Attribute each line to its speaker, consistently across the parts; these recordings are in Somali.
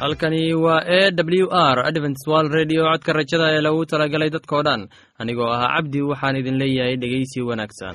Speaker 1: halkani waa e w r adventswal redio codka rajada ee lagu talagalay dadkoo dhan. Anigoo ahaa cabdi waxaan idin leeyahay dhegeysi wanaagsan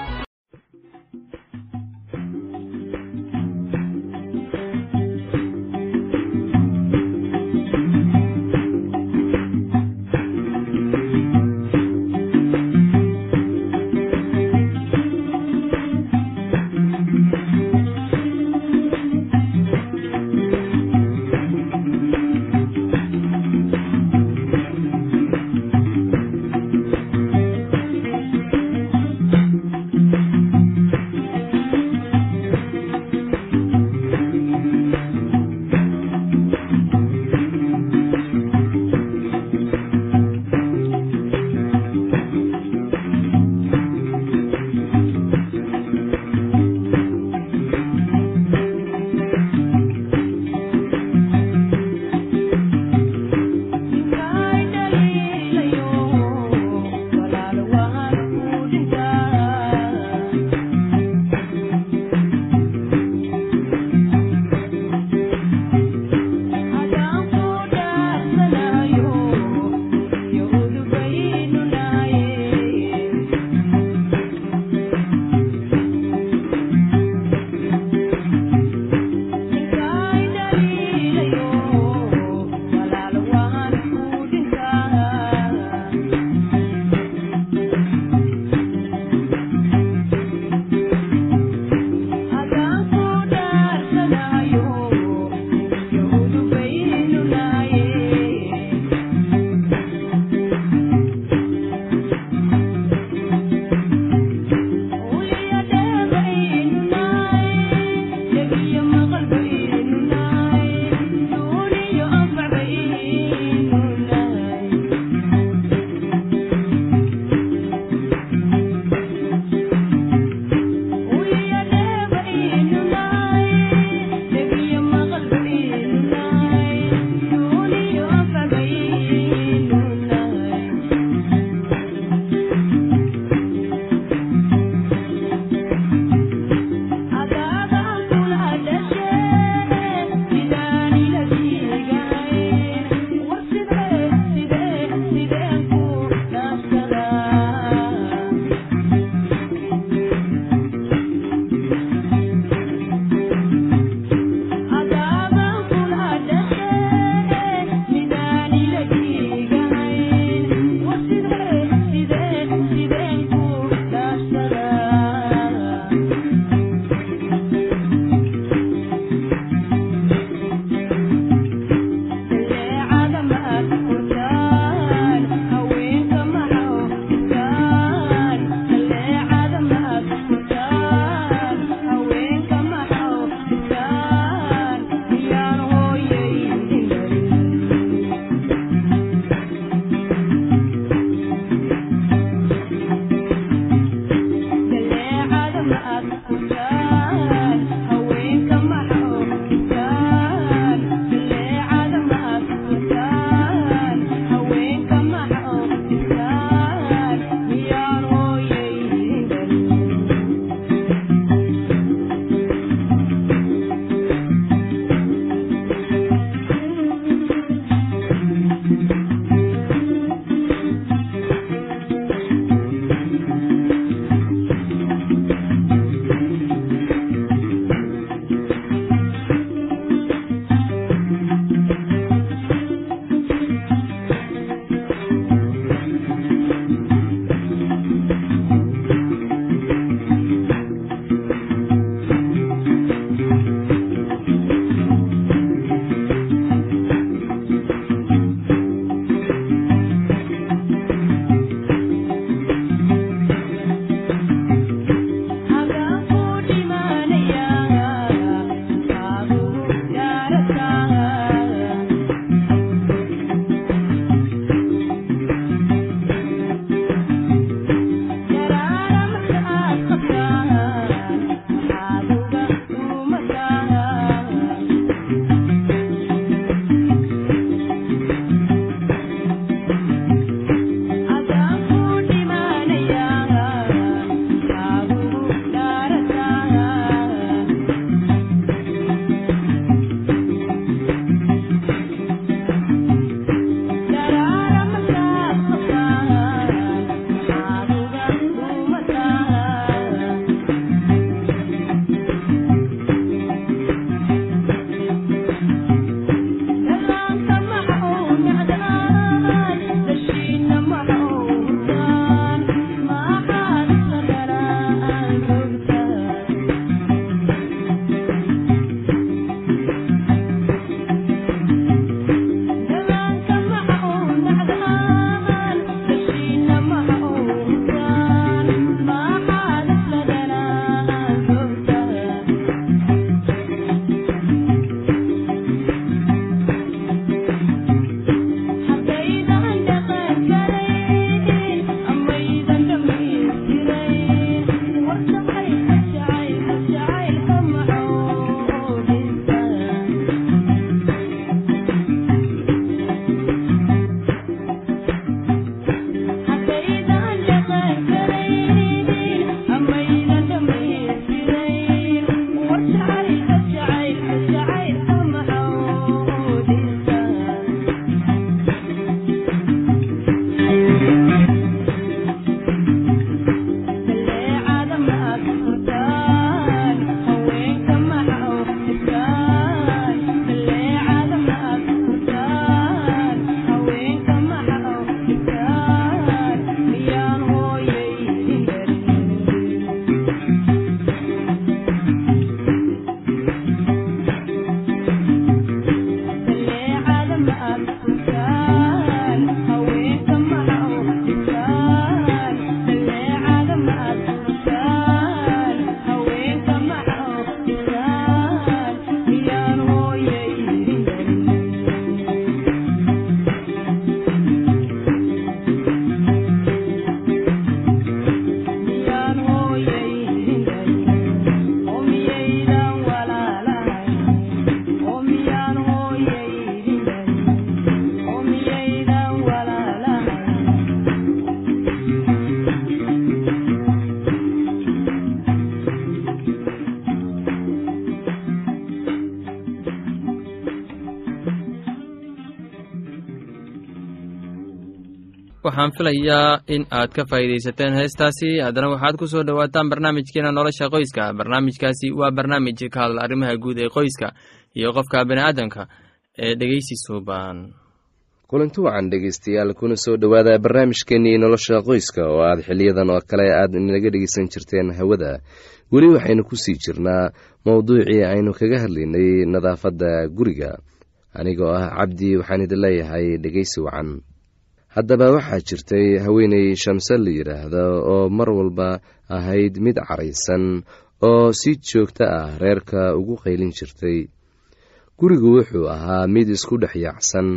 Speaker 2: waxaan filayaa in aad ka faa'iidaysateen heestaasi. Haddana waxaad ku soo dhowaataan barnaamijkeena nolosha qoyska. Barnaamijkaasi waa barnaamij ka hadla arrimaha guud ee qoyska iyo qofka bini'aadamka ee dhegeysi suuban
Speaker 3: kulanti wacan dhegeystayaal kuna soo dhowaada barnaamijkeenii nolosha qoyska oo aad xiliyadan oo kale aad inaga dhegeysan jirteen hawada. Weli waxaynu ku sii jirnaa mowduucii aynu kaga hadlaynay nadaafadda guriga. Anigoo ah cabdi waxaan idin leeyahay dhegeysi wacan haddaba waxaa jirtay haweeney shamse la yidhaahdo oo mar walba ahayd mid caraysan oo si joogto ah reerka ugu qaylin jirtay. Gurigu wuxuu ahaa mid isku dhex yaacsan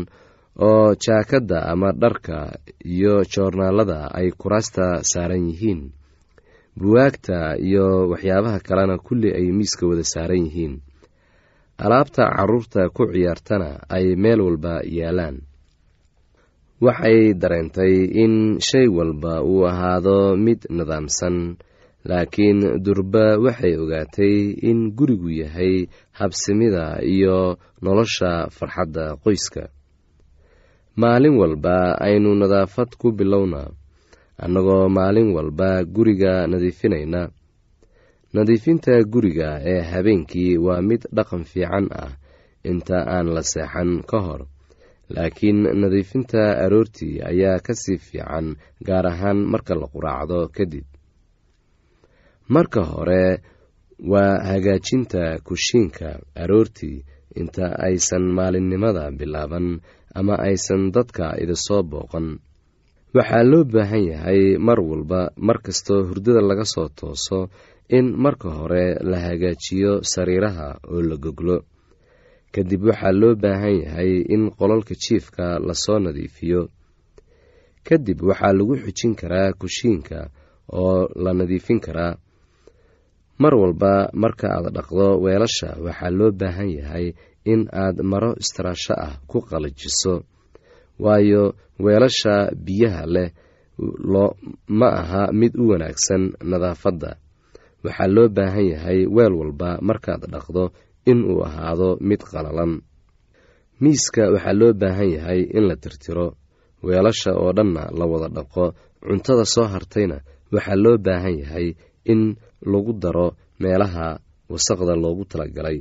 Speaker 3: oo jaakadda ama dharka iyo joornaalada ay kuraasta saaran yihiin. Buwaagta iyo waxyaabaha kalena kulli ay miiska wada saaran yihiin. Alaabta carruurta ku ciyaartana ay meel walba yaalaan waxay dareentay in shay walba uu ahaado mid nidaamsan laakiin durba waxay ogaatay in gurigu yahay habsimida iyo nolosha farxadda qoyska. Maalin walba aynu nadaafad ku bilowna annagoo maalin walba guriga nadiifinayna nadiifinta guriga ee habeenkii waa mid dhaqan fiican ah inta aan la seexan ka hor laakiin nadiifinta aroortii ayaa ka sii fiican gaar ahaan marka la quraacdo kadib. Marka hore waa hagaajinta kushiinka aroortii inta aysan maalinimada bilaaban ama aysan dadka idisoo booqan. Waxaa loo baahan yahay mar walba mar kastoo hurdada laga soo tooso in marka hore la hagaajiyo sariiraha oo la goglo kadib waxaa loo baahan yahay in qololka jiifka la soo nadiifiyo. Kadib waxaa lagu xijin karaa kushiinka oo la nadiifin karaa. Mar walba marka aad dhaqdo weelasha waxaa loo baahan yahay in aad maro istaraasho ah ku qalajiso. Waayo weelasha biyaha leh ma aha mid u wanaagsan nadaafadda. Waxaa loo baahan yahay weel walba markaad dhaqdo in uu ahaado mid qalalan. Miiska waxaa loo baahan yahay in la tirtiro. Weelasha oo dhanna la wada dhaqo cuntada soo hartayna waxaa loo baahan yahay in lagu daro meelaha wasaqda loogu talagalay.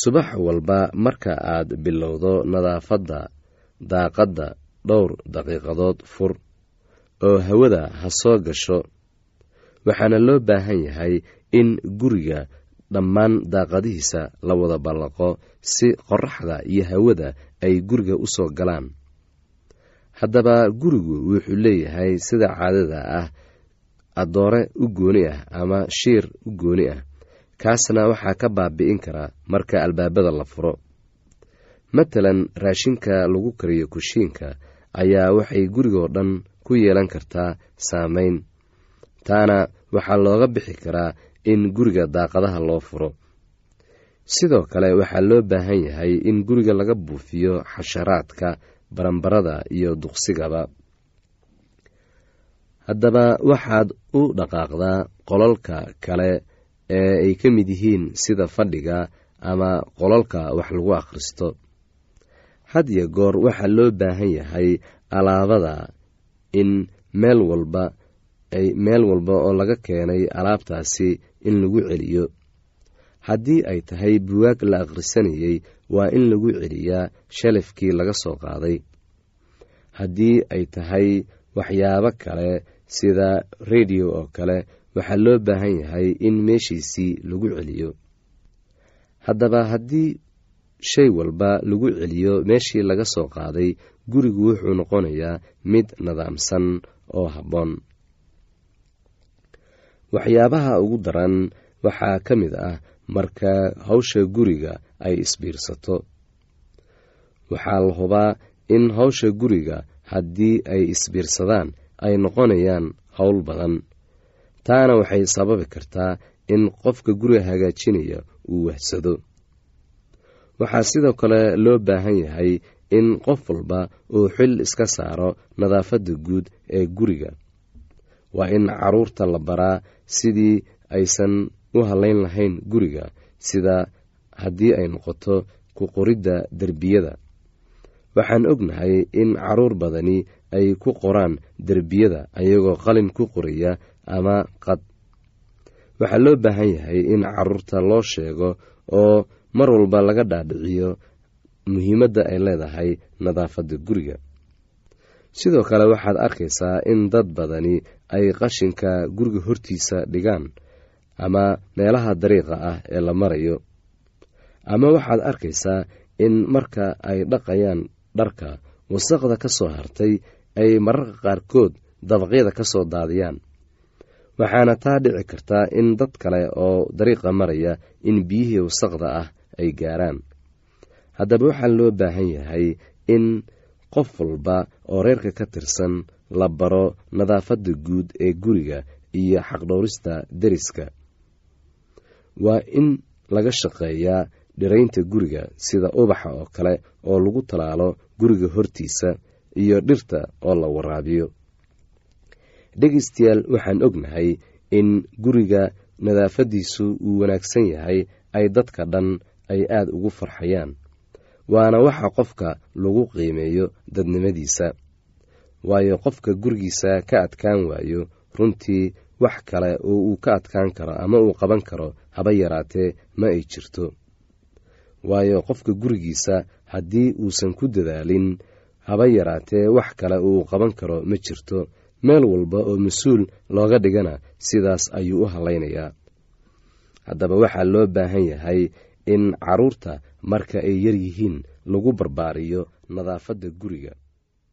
Speaker 3: Subax walba marka aad bilowdo nadaafadda daaqadda dhowr daqiiqadood fur oo hawada ha soo gasho waxaana loo baahan yahay in guriga dhammaan daaqadihiisa la wada ballaqo si qoraxda iyo hawada ay guriga u soo galaan. Haddaba gurigu wuxuu leeyahay sida caadada ah addoore u gooni ah ama shiir u gooni ah. Kaasna waxaa ka baabi'in karaa marka albaabada la furo. Matalan raashinka lagu kariyo kushiinka ayaa waxay gurigoo dhan ku yeelan kartaa saameyn taana waxaa looga bixi karaa in guriga daaqadaha loo furo. Sidoo kale waxaa loo baahan yahay in guriga laga buufiyo xasharaadka baranbarada iyo duqsigaba. Haddaba waxaad u dhaqaaqdaa qolalka kale ee ay ka mid yihiin sida fadhiga ama qolalka wax lagu akhristo. Had iyo goor waxaa loo baahan yahay alaabada in meel walba meel walba oo laga keenay alaabtaasi in lagu celiyo. Haddii ay tahay buwaag la akhrisanayey waa in lagu celiyaa shalafkii laga soo qaaday. Haddii ay tahay waxyaabo kale sida rediyo oo kale waxaa loo baahan yahay in meeshiisii lagu celiyo. Haddaba haddii shay walba lagu celiyo meeshii laga soo qaaday gurigu wuxuu noqonayaa mid nidaamsan oo habboon waxyaabaha ugu daran waxaa ka mid ah marka hawsha guriga ay isbiirsato. Waxaa la hubaa in hawsha guriga haddii ay isbiirsadaan ay noqonayaan howl badan. Taana waxay sababi kartaa in qofka guriga hagaajinaya uu wahsado. Waxaa sidoo kale loo baahan yahay in qof walba uu xil iska saaro nadaafadda guud ee guriga waa in carruurta la baraa sidii aysan u halayn lahayn guriga sida haddii ay noqoto ku qoridda derbiyada. Waxaan ognahay in carruur badani ay ku qoraan derbiyada ayagoo qalin ku qoraya ama qad. Waxaa loo baahan yahay in carruurta loo sheego oo mar walba laga dhaadhiciyo muhiimadda ay leedahay nadaafadda guriga. Sidoo kale waxaad arkaysaa in dad badani ay qashinka guriga hortiisa dhigaan ama meelaha dariiqa ah ee la marayo. Ama waxaad arkaysaa in marka ay dhaqayaan dharka wasaqda ka soo hartay ay mararka qaarkood dabaqyada ka soo daadiyaan. Waxaana taa dhici kartaa in dad kale oo dariiqa maraya in biyihii wasaqda ah ay gaaraan. Haddaba waxaa loo baahan yahay in qof walba oo reerka ka tirsan la baro nadaafadda guud ee guriga iyo xaqdhowrista deriska. Waa in laga shaqeeyaa dhiraynta guriga sida ubaxa oo kale oo lagu talaalo guriga hortiisa iyo dhirta oo la waraabiyo. Dhegeystayaal waxaan ognahay in guriga nadaafaddiisu uu wanaagsan yahay ay dadka dhan ay aada ugu farxayaan waana waxa qofka lagu qiimeeyo dadnimadiisa waayo qofka gurigiisa ka adkaan waayo runtii wax kale oo uu ka adkaan karo ama uu qaban karo haba yaraatee ma ay jirto. Waayo qofka gurigiisa haddii uusan ku dadaalin haba yaraatee wax kale uu qaban karo ma jirto. Meel walba oo mas'uul looga dhigana sidaas ayuu u hallaynayaa. Haddaba waxaa loo baahan yahay in carruurta marka ay yar yihiin lagu barbaariyo nadaafadda guriga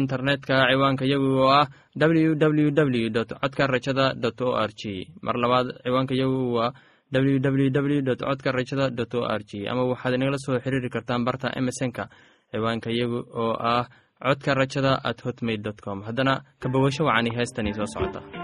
Speaker 2: internetka ciwaanka yagu oo ah w w w dot codka rajada dot o r g mar labaad ciwaanka yagu waa w w w dot codka rajada dot o r g ama waxaad inagala soo xiriiri kartaan barta emesonka ciwaanka yagu oo ah codka rajada at hotmail dot com. Haddana kabawasho wacani heestani soo socota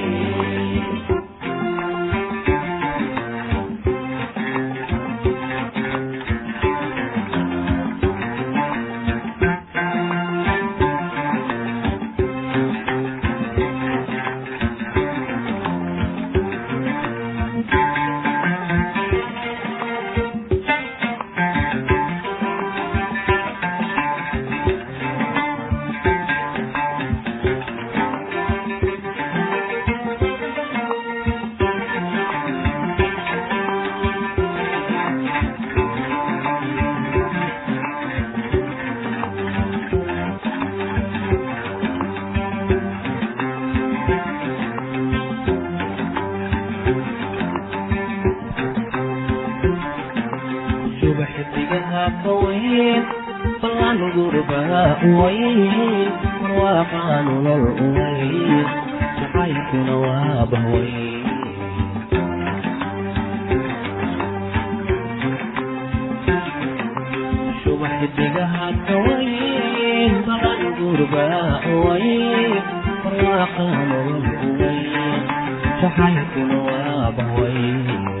Speaker 4: xidigaha ka wayn ballan gurbaha uwayn barwaaqa nolol uwayn jacaylkuna waa bahwayn subax xidigaha ka wayn ballan gurbaha uwayn barwaaqa nolol uwayn jacaylkuna waa bahwayn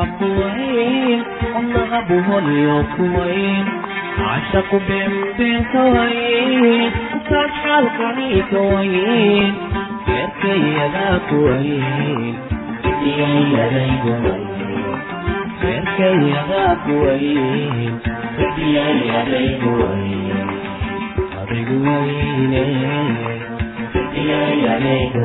Speaker 4: adigu buuraha kaway kumba laga bayrino gacan lama baydhaqshe adigu buuraha kaway adigu buuraha kaway yaramiga kuwayn wadnaha buholyo kuwayn cashaqu beenbeen kawayn ukaas xaalkani kawayn beerkayadaa kuwayn cidiyayadaygu beerkayadaa kuwayn cidiyayadaygu adaygu wayne cidiyayadaygu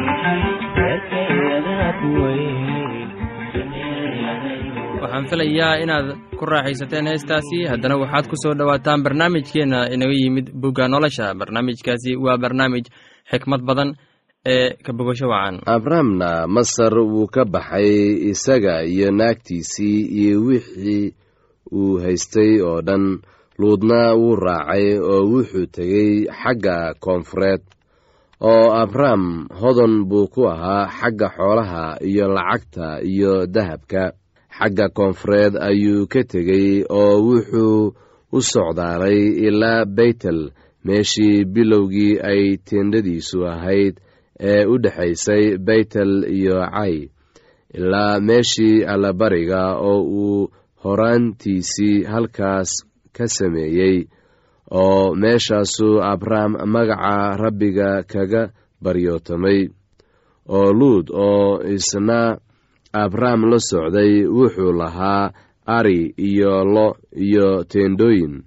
Speaker 2: waxaan filayaa inaad ku raaxaysateen heestaasi. Haddana waxaad ku soo dhowaataan barnaamijkeenna inaga yimid bugga nolosha. Barnaamijkaasi waa barnaamij xikmad badan ee ka bogasho wacan.
Speaker 3: Abrahamna masar wuu ka baxay isaga iyo naagtiisii iyo wixii uu haystay oo dhan. Luudna wuu raacay oo wuxuu tegey xagga koonfureed oo abraham hodan buu ku ahaa xagga xoolaha iyo lacagta iyo dahabka xagga koonfureed ayuu ka tegey oo wuxuu u socdaalay ilaa beytel meeshii bilowgii ay teendhadiisu ahayd ee u dhexaysay beytel iyo cay. Ilaa meeshii allabariga oo uu horaantiisii halkaas ka sameeyey oo meeshaasuu abraham magaca rabbiga kaga baryootamay oo luud oo isna abraham la socday wuxuu lahaa ari iyo lo iyo teendhooyin.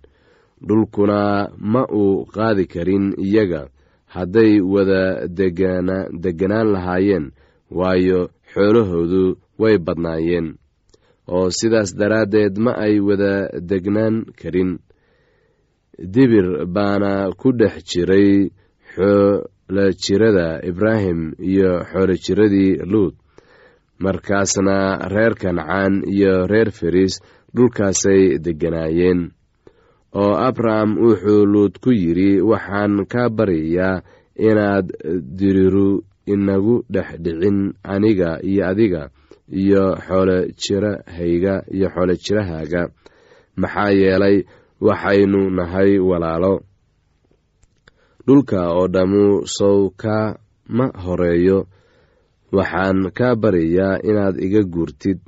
Speaker 3: Dhulkuna ma uu qaadi karin iyaga. Hadday wada degana deganaan lahaayeen waayo xoolahoodu way badnaayeen. Oo sidaas daraaddeed ma ay wada degnaan karin. Dibir baana ku dhex jiray xoola jirada ibraahim iyo xoolo jiradii luud markaasna reer kancaan iyo reer feris dhulkaasay degganaayeen oo abraham wuxuu luud ku yidhi waxaan kaa baryayaa inaad diriru inagu dhex dhicin aniga iyo adiga iyo xoolo jirahayga iyo xoolo jirahaaga. Maxaa yeelay waxaynu nahay walaalo. Dhulka oo dhammu sow kama horeeyo waxaan kaa baryayaa inaad iga guurtid.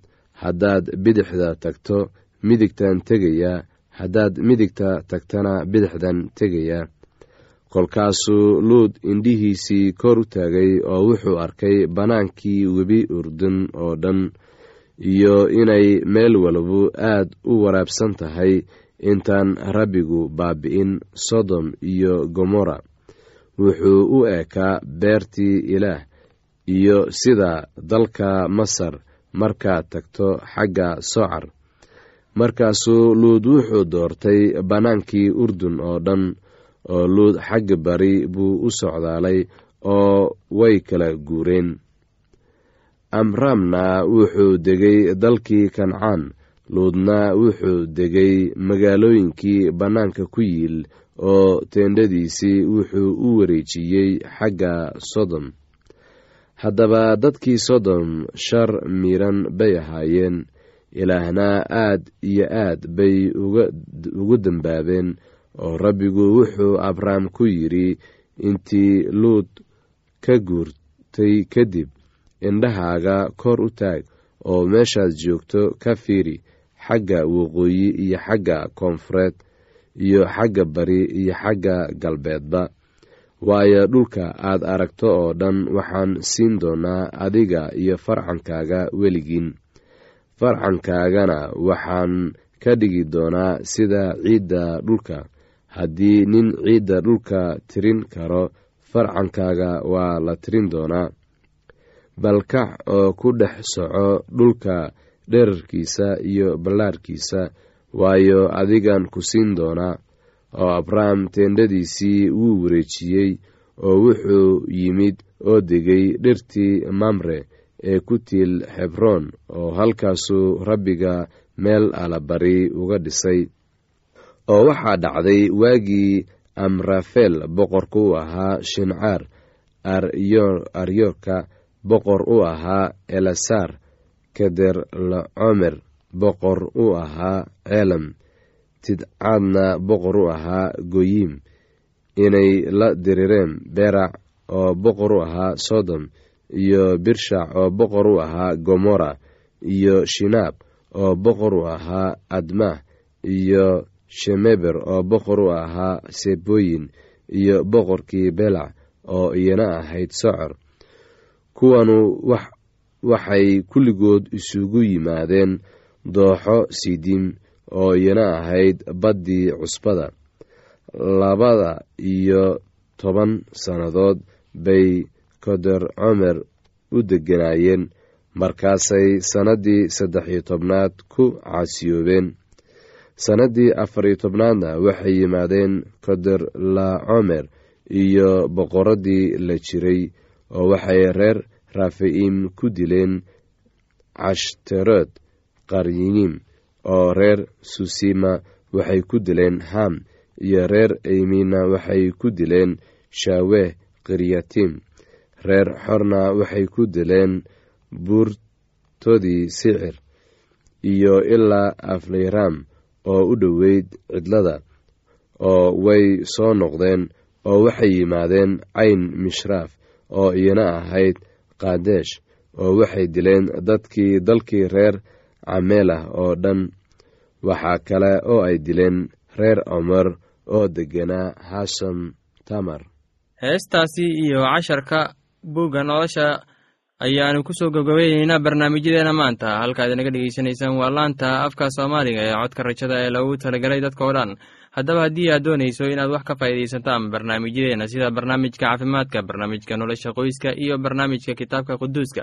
Speaker 3: Haddaad bidixda tagto midigtan tegayaa. Haddaad midigta tagtana bidixdan tegayaa. Kolkaasuu luud indhihiisii kor u taagay oo wuxuu arkay bannaankii webi urdun oo dhan iyo inay meel walbu aad u waraabsan tahay intaan rabbigu baabi'in sodom iyo gomorra. Wuxuu u eekaa beertii ilaah iyo sida dalka masar markaad tagto xagga socar. Markaasuu luud wuxuu doortay bannaankii urdun oo dhan oo luud xagga bari buu u socdaalay oo way kala guureen. Amramna wuxuu degay dalkii kancaan luudna wuxuu degay magaalooyinkii bannaanka ku yiil oo teendhadiisii wuxuu u wareejiyey xagga sodom haddaba dadkii sodom shar miiran bay ahaayeen. Ilaahna aad iyo aad bay ugu dembaabeen oo rabbigu wuxuu abrahm ku yidhi intii luud ka guurtay kadib indhahaaga kor u taag oo meeshaad joogto ka fiiri xagga waqooyi iyo xagga koonfureed iyo xagga bari iyo xagga galbeedba waayo dhulka aad aragto oo dhan waxaan siin doonaa adiga iyo farcankaaga weligiin farcankaagana waxaan ka dhigi doonaa sida ciidda dhulka. Haddii nin ciidda dhulka tirin karo farcankaaga waa la tirin doonaa. Balkac oo ku dhex soco dhulka dherarkiisa iyo ballaarkiisa waayo adigan ku siin doonaa oo abraham teendhadiisii wuu wareejiyey oo wuxuu yimid oo degay dhirtii mamre ee ku tiil xebroon oo halkaasuu rabbiga meel alabari uga dhisay. Oo waxaa dhacday waagii amrafel boqorka u ahaa shincaar aryoka boqor u ahaa elasar keder lacomer boqor u ahaa ceelam tidcaadna boqor u ahaa goyim inay la dirireen berac oo boqor u ahaa sodom iyo birshac oo boqor u ahaa gomora iyo shinaab oo boqor u ahaa admah iyo shemeber oo boqor u ahaa sebooyin iyo boqorkii belac oo iyana ahayd socor. Kuwanu waxay kulligood isugu yimaadeen dooxo sidim oo iyana ahayd baddii cusbada. Labada iyo toban sannadood bay koder comer u degganaayeen markaasay sannaddii saddex iyo tobnaad ku caasiyoobeen. Sannaddii afar iyo tobnaadna waxay yimaadeen koder lacomer iyo boqoradii la jiray oo waxay reer rafa'iim ku dileen cashterod qaryinim oo reer susima waxay ku dileen ham iyo reer eymina waxay ku dileen shaaweh kiryatim reer xorna waxay ku dileen buurtodii sicir iyo ilaa aflayram oo u dhoweyd cidlada oo way soo noqdeen oo waxay yimaadeen cayn mishraaf oo iyana ahayd kaadesh oo waxay dileen dadkii dalkii reer cameelah oo dhan waxaa kale oo ay dileen reer omer oo degganaa hasham tamar.
Speaker 2: Heestaasi iyo casharka buugga nolosha ayaanu ku soo gabgabayneynaa barnaamijyadeena maanta. Halkaad inaga dhegeysanaysaan waa laanta afka soomaaliga ee codka rajada ee loogu talagelay dadka oo dhan. Haddaba haddii aad doonayso inaad wax ka faa'iidaysataan barnaamijyadeena sida barnaamijka caafimaadka barnaamijka nolosha qoyska iyo barnaamijka kitaabka quduuska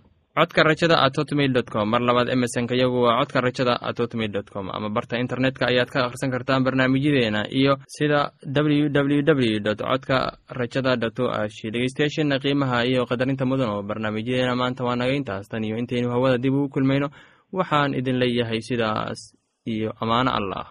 Speaker 2: codka rajada at hotmail dot com. Mar labaad emesonka yagu waa codka rajada at hotmail dot com. Ama barta internetka ayaad ka akhrisan kartaan barnaamijyadeena iyo sida w w w dot codka rajada dot o g dhegeystayaasheena qiimaha iyo qadarinta mudan oo barnaamijyadeena maanta waa naga intaas. Tan iyo intaynu hawada dib ugu kulmayno waxaan idin leeyahay sidaas iyo ammaano allah